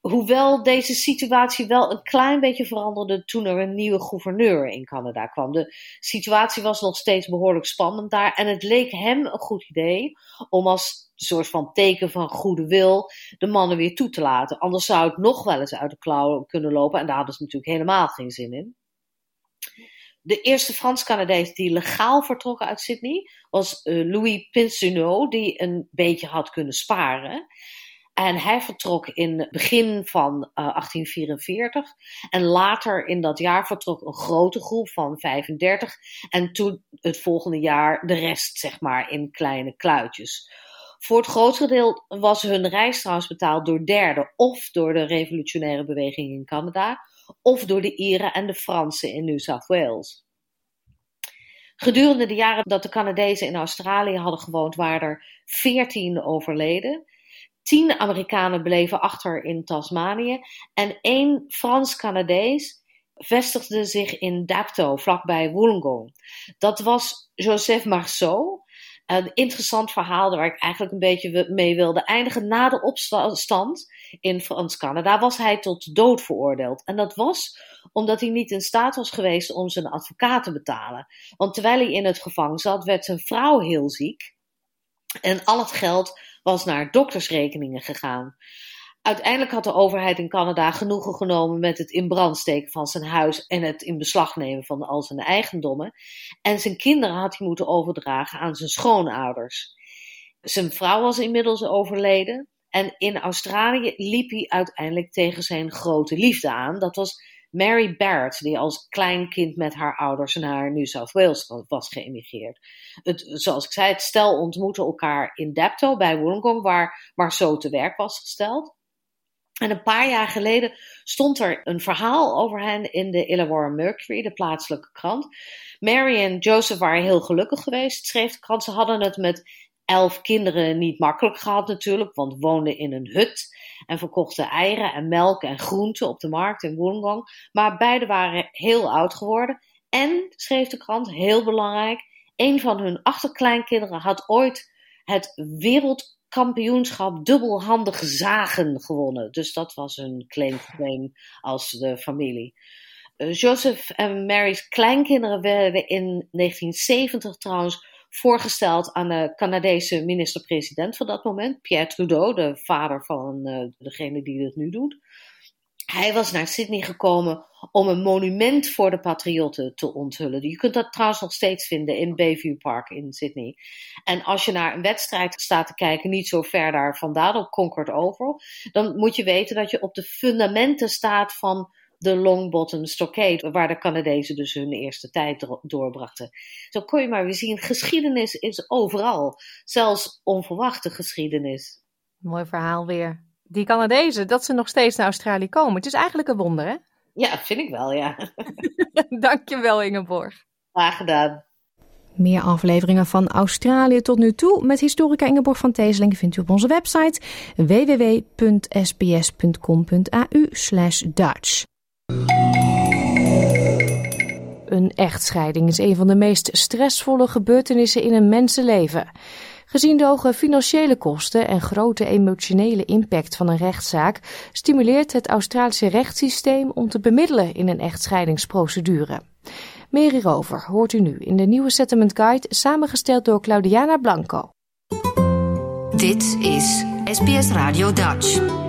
Hoewel deze situatie wel een klein beetje veranderde toen er een nieuwe gouverneur in Canada kwam. De situatie was nog steeds behoorlijk spannend daar. En het leek hem een goed idee om als soort van teken van goede wil de mannen weer toe te laten. Anders zou het nog wel eens uit de klauwen kunnen lopen. En daar hadden ze natuurlijk helemaal geen zin in. De eerste Frans-Canadees die legaal vertrok uit Sydney was uh, Louis Pincinot, die een beetje had kunnen sparen. En hij vertrok in begin van uh, eh, 1844. En later in dat jaar vertrok een grote groep van 35. En toen het volgende jaar de rest, zeg maar, in kleine kluitjes. Voor het grootste deel was hun reis trouwens betaald door derden of door de revolutionaire beweging in Canada of door de Ieren en de Fransen in New South Wales. Gedurende de jaren dat de Canadezen in Australië hadden gewoond, waren er veertien overleden. Tien Amerikanen bleven achter in Tasmanië en één Frans-Canadees vestigde zich in Dapto, vlakbij Wollongong. Dat was Joseph Marceau. Een interessant verhaal waar ik eigenlijk een beetje mee wilde eindigen. Na de opstand in Frans-Canada was hij tot dood veroordeeld. En dat was omdat hij niet in staat was geweest om zijn advocaat te betalen. Want terwijl hij in het gevangen zat, werd zijn vrouw heel ziek. En al het geld was naar doktersrekeningen gegaan. Uiteindelijk had de overheid in Canada genoegen genomen met het in brand steken van zijn huis en het in beslag nemen van al zijn eigendommen. En zijn kinderen had hij moeten overdragen aan zijn schoonouders. Zijn vrouw was inmiddels overleden. En in Australië liep hij uiteindelijk tegen zijn grote liefde aan. Dat was Mary Barrett, die als klein kind met haar ouders naar New South Wales was geëmigreerd. Het, zoals ik zei, het stel ontmoette elkaar in Dapto bij Wollongong, waar Marceau te werk was gesteld. En een paar jaar geleden stond er een verhaal over hen in de Illawarra Mercury, de plaatselijke krant. Mary en Joseph waren heel gelukkig geweest, schreef de krant. Ze hadden het met elf kinderen niet makkelijk gehad natuurlijk, want woonden in een hut en verkochten eieren en melk en groenten op de markt in Wollongong. Maar beide waren heel oud geworden. En, schreef de krant, heel belangrijk, een van hun achterkleinkinderen had ooit het wereldkampioenschap dubbelhandig zagen gewonnen. Dus dat was hun claim to als de familie. Uh, Joseph en Mary's kleinkinderen werden in 1970 trouwens voorgesteld aan de Canadese minister-president van dat moment, Pierre Trudeau, de vader van uh, degene die het nu doet. Hij was naar Sydney gekomen om een monument voor de patriotten te onthullen. Je kunt dat trouwens nog steeds vinden in Bayview Park in Sydney. En als je naar een wedstrijd staat te kijken, niet zo ver daar vandaan, op Concord Oval, dan moet je weten dat je op de fundamenten staat van de Longbottom Stockade, waar de Canadezen dus hun eerste tijd doorbrachten. Zo kon je maar weer zien, geschiedenis is overal, zelfs onverwachte geschiedenis. Mooi verhaal weer. Die Canadezen, dat ze nog steeds naar Australië komen. Het is eigenlijk een wonder, hè? Ja, vind ik wel, ja. Dankjewel, Ingeborg. Graag gedaan. Meer afleveringen van Australië tot nu toe met historica Ingeborg van Teeseling vindt u op onze website www.sbs.com.au Dutch. Een echtscheiding is een van de meest stressvolle gebeurtenissen in een mensenleven. Gezien de hoge financiële kosten en grote emotionele impact van een rechtszaak, stimuleert het Australische rechtssysteem om te bemiddelen in een echtscheidingsprocedure. Meer hierover hoort u nu in de nieuwe Settlement Guide, samengesteld door Claudiana Blanco. Dit is SBS Radio Dutch.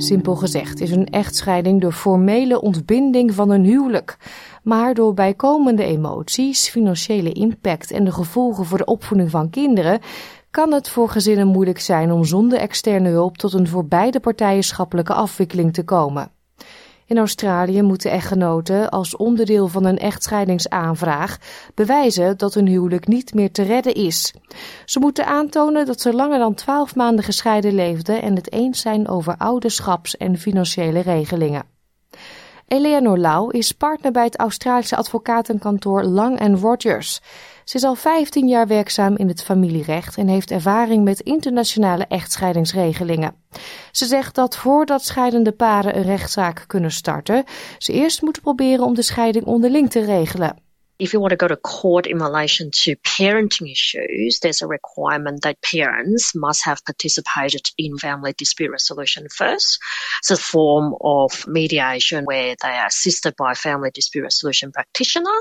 Simpel gezegd is een echtscheiding de formele ontbinding van een huwelijk. Maar door bijkomende emoties, financiële impact en de gevolgen voor de opvoeding van kinderen kan het voor gezinnen moeilijk zijn om zonder externe hulp tot een voor beide partijen schappelijke afwikkeling te komen. In Australië moeten echtgenoten als onderdeel van een echtscheidingsaanvraag bewijzen dat hun huwelijk niet meer te redden is. Ze moeten aantonen dat ze langer dan twaalf maanden gescheiden leefden en het eens zijn over ouderschaps- en financiële regelingen. Eleanor Lau is partner bij het Australische advocatenkantoor Lang Rogers. Ze is al 15 jaar werkzaam in het familierecht en heeft ervaring met internationale echtscheidingsregelingen. Ze zegt dat voordat scheidende paren een rechtszaak kunnen starten, ze eerst moeten proberen om de scheiding onderling te regelen. If you want to go to court in relation to parenting issues, there's a requirement that parents must have participated in family dispute resolution first. It's a form of mediation where they are assisted by a family dispute resolution practitioner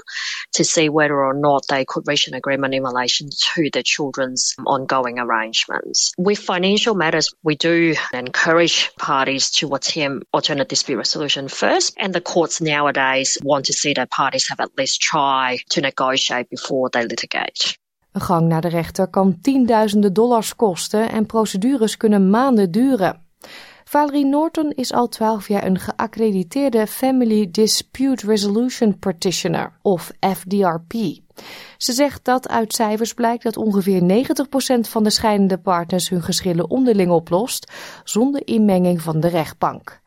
to see whether or not they could reach an agreement in relation to the children's ongoing arrangements. With financial matters, we do encourage parties to attempt alternate dispute resolution first, and the courts nowadays want to see that parties have at least tried to negotiate before they litigate. Een gang naar de rechter kan tienduizenden dollars kosten en procedures kunnen maanden duren. Valerie Norton is al 12 jaar een geaccrediteerde Family Dispute Resolution Practitioner, of FDRP. Ze zegt dat uit cijfers blijkt dat ongeveer 90% van de scheidende partners hun geschillen onderling oplost, zonder inmenging van de rechtbank.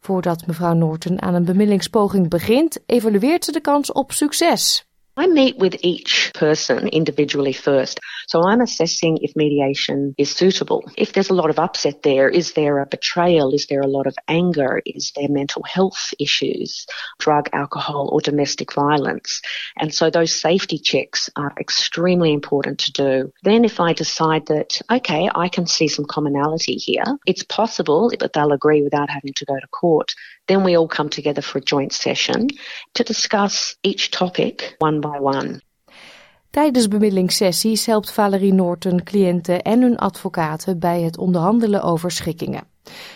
Voordat mevrouw Norton aan een bemiddelingspoging begint, evalueert ze de kans op succes. I meet with each person individually first. So I'm assessing if mediation is suitable. If there's a lot of upset there, is there a betrayal? Is there a lot of anger? Is there mental health issues, drug, alcohol, or domestic violence? And so those safety checks are extremely important to do. Then if I decide that, okay, I can see some commonality here, it's possible that they'll agree without having to go to court. Then we all come together for a joint session to discuss each topic one by one. Tijdens bemiddelingssessies helpt Valerie Norton cliënten en hun advocaten bij het onderhandelen over schikkingen.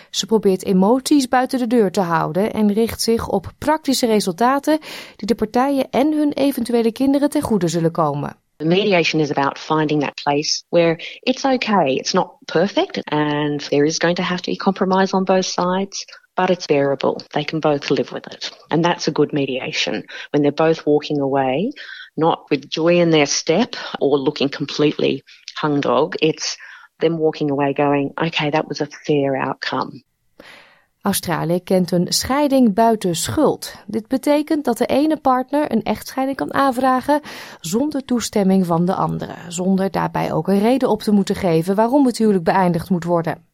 Ze probeert emoties buiten de deur te houden en richt zich op praktische resultaten die de partijen en hun eventuele kinderen ten goede zullen komen. Mediation is about finding that place where it's okay, it's not perfect, and there is going to have to be compromise on both sides, but it's bearable. They can both live with it. And that's a good mediation when they're both walking away, not with joy in their step or looking completely hung dog. It's them walking away going, okay, that was a fair outcome. Australië kent een scheiding buiten schuld. Dit betekent dat de ene partner een echtscheiding kan aanvragen zonder toestemming van de andere, zonder daarbij ook een reden op te moeten geven waarom het huwelijk beëindigd moet worden.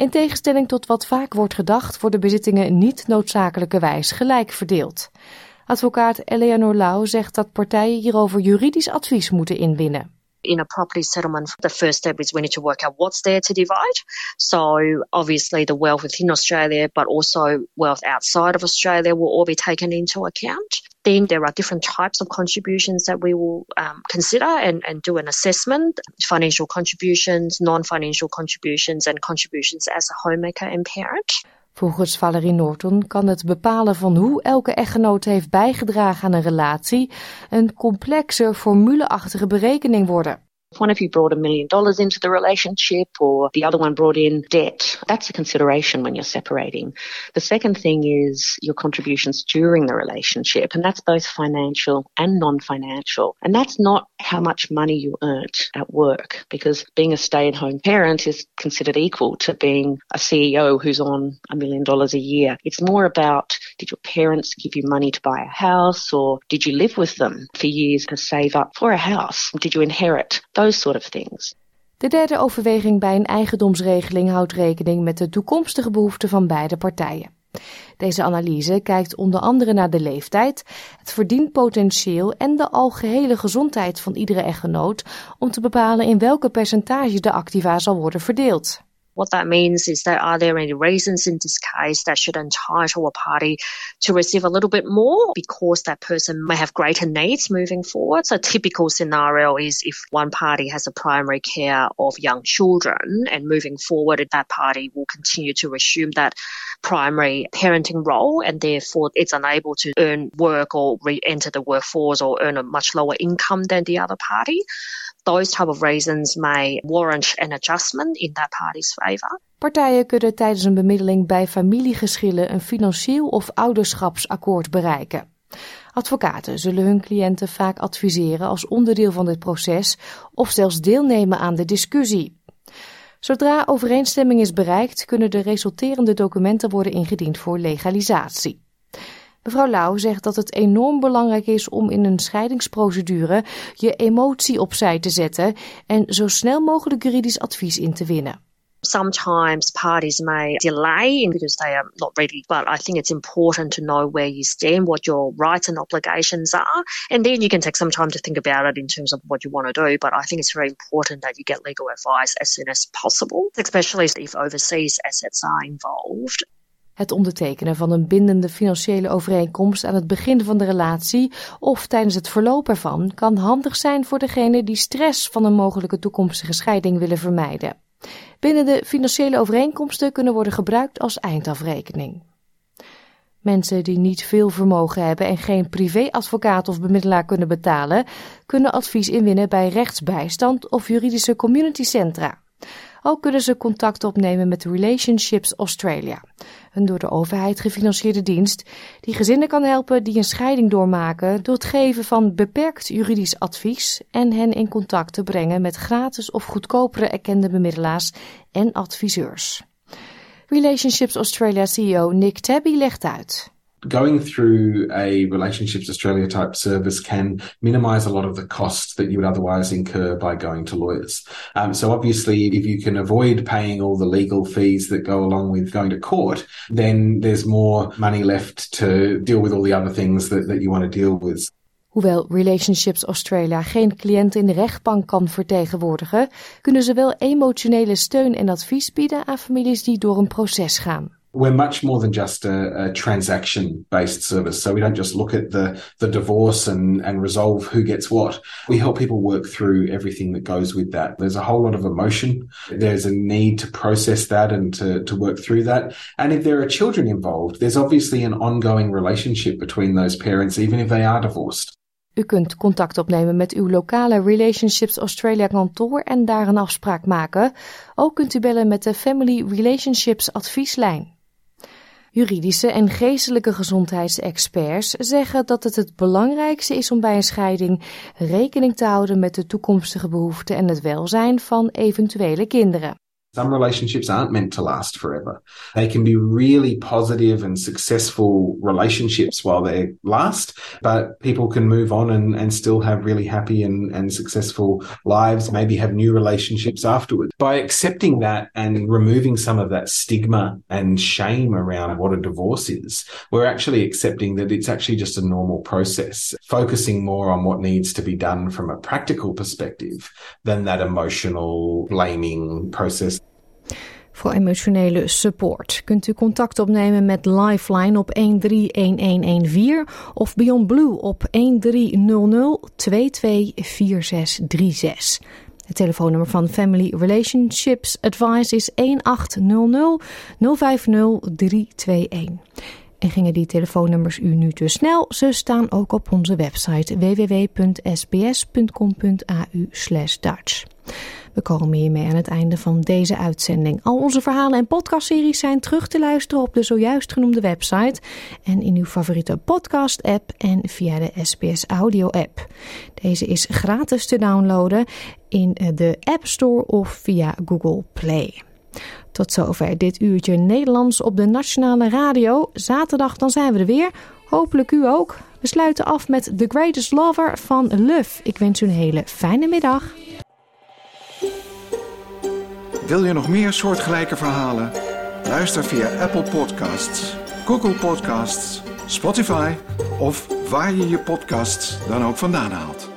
In tegenstelling tot wat vaak wordt gedacht, worden bezittingen niet noodzakelijkerwijs gelijk verdeeld. Advocaat Eleanor Lau zegt dat partijen hierover juridisch advies moeten inwinnen. in a property settlement, the first step is we need to work out what's there to divide. So obviously the wealth within Australia, but also wealth outside of Australia will all be taken into account. Then there are different types of contributions that we will um, consider and, and do an assessment. Financial contributions, non-financial contributions and contributions as a homemaker and parent. Volgens Valerie Norton kan het bepalen van hoe elke echtgenoot heeft bijgedragen aan een relatie een complexe formuleachtige berekening worden. One of you brought a million dollars into the relationship or the other one brought in debt, that's a consideration when you're separating. The second thing is your contributions during the relationship, and that's both financial and non financial. And that's not how much money you earned at work, because being a stay at home parent is considered equal to being a CEO who's on a million dollars a year. It's more about did your parents give you money to buy a house, or did you live with them for years to save up for a house? Did you inherit? Those sort of things. De derde overweging bij een eigendomsregeling houdt rekening met de toekomstige behoeften van beide partijen. Deze analyse kijkt onder andere naar de leeftijd, het verdienpotentieel en de algehele gezondheid van iedere echtgenoot om te bepalen in welke percentage de activa zal worden verdeeld. What that means is that are there any reasons in this case that should entitle a party to receive a little bit more because that person may have greater needs moving forward? So typical scenario is if one party has a primary care of young children and moving forward that party will continue to assume that primary parenting role and therefore it's unable to earn work or re-enter the workforce or earn a much lower income than the other party. Those type of reasons may warrant an adjustment in that party's favor. Partijen kunnen tijdens een bemiddeling bij familiegeschillen een financieel of ouderschapsakkoord bereiken. Advocaten zullen hun cliënten vaak adviseren als onderdeel van dit proces of zelfs deelnemen aan de discussie. Zodra overeenstemming is bereikt, kunnen de resulterende documenten worden ingediend voor legalisatie. Mevrouw Lau zegt dat het enorm belangrijk is om in een scheidingsprocedure je emotie opzij te zetten en zo snel mogelijk juridisch advies in te winnen. Sometimes parties may delay because they are not ready, but I think it's important to know where you stand, what your rights and obligations are, and then you can take some time to think about it in terms of what you want to do. But I think it's very important that you get legal advice as soon as possible, especially if overseas assets are involved. Het ondertekenen van een bindende financiële overeenkomst aan het begin van de relatie of tijdens het verloop ervan kan handig zijn voor degene die stress van een mogelijke toekomstige scheiding willen vermijden. Bindende financiële overeenkomsten kunnen worden gebruikt als eindafrekening. Mensen die niet veel vermogen hebben en geen privéadvocaat of bemiddelaar kunnen betalen, kunnen advies inwinnen bij rechtsbijstand of juridische communitycentra. Ook kunnen ze contact opnemen met Relationships Australia, een door de overheid gefinancierde dienst die gezinnen kan helpen die een scheiding doormaken door het geven van beperkt juridisch advies en hen in contact te brengen met gratis of goedkopere erkende bemiddelaars en adviseurs. Relationships Australia CEO Nick Tabby legt uit. Going through a relationships australia type service can minimize a lot of the costs that you would otherwise incur by going to lawyers um, so obviously if you can avoid paying all the legal fees that go along with going to court then there's more money left to deal with all the other things that, that you want to deal with Hoewel Relationships Australia geen cliënten in de rechtbank kan vertegenwoordigen, kunnen ze wel emotionele steun en advies bieden aan families die door een proces gaan. We're much more than just a, a transaction based service. So we don't just look at the, the divorce and, and resolve who gets what. We help people work through everything that goes with that. There's a whole lot of emotion. There's a need to process that and to, to work through that. And if there are children involved, there's obviously an ongoing relationship between those parents, even if they are divorced. U kunt contact opnemen met uw lokale Relationships Australia kantoor en daar een afspraak maken. Ook kunt u bellen met de Family Relationships advieslijn. Juridische en geestelijke gezondheidsexperts zeggen dat het het belangrijkste is om bij een scheiding rekening te houden met de toekomstige behoeften en het welzijn van eventuele kinderen. Some relationships aren't meant to last forever. They can be really positive and successful relationships while they last, but people can move on and, and still have really happy and, and successful lives, maybe have new relationships afterwards. By accepting that and removing some of that stigma and shame around what a divorce is, we're actually accepting that it's actually just a normal process, focusing more on what needs to be done from a practical perspective than that emotional blaming process. Voor emotionele support kunt u contact opnemen met Lifeline op 131114 of Beyond Blue op 1300 224636. Het telefoonnummer van Family Relationships Advice is 1800 050 321. En gingen die telefoonnummers u nu te snel? Ze staan ook op onze website www.sbs.com.au Dutch. We komen hiermee aan het einde van deze uitzending. Al onze verhalen en podcastseries zijn terug te luisteren op de zojuist genoemde website en in uw favoriete podcast-app en via de SBS Audio-app. Deze is gratis te downloaden in de App Store of via Google Play. Tot zover dit uurtje Nederlands op de Nationale Radio. Zaterdag dan zijn we er weer. Hopelijk u ook. We sluiten af met The Greatest Lover van Luf. Ik wens u een hele fijne middag. Wil je nog meer soortgelijke verhalen? Luister via Apple Podcasts, Google Podcasts, Spotify of waar je je podcasts dan ook vandaan haalt.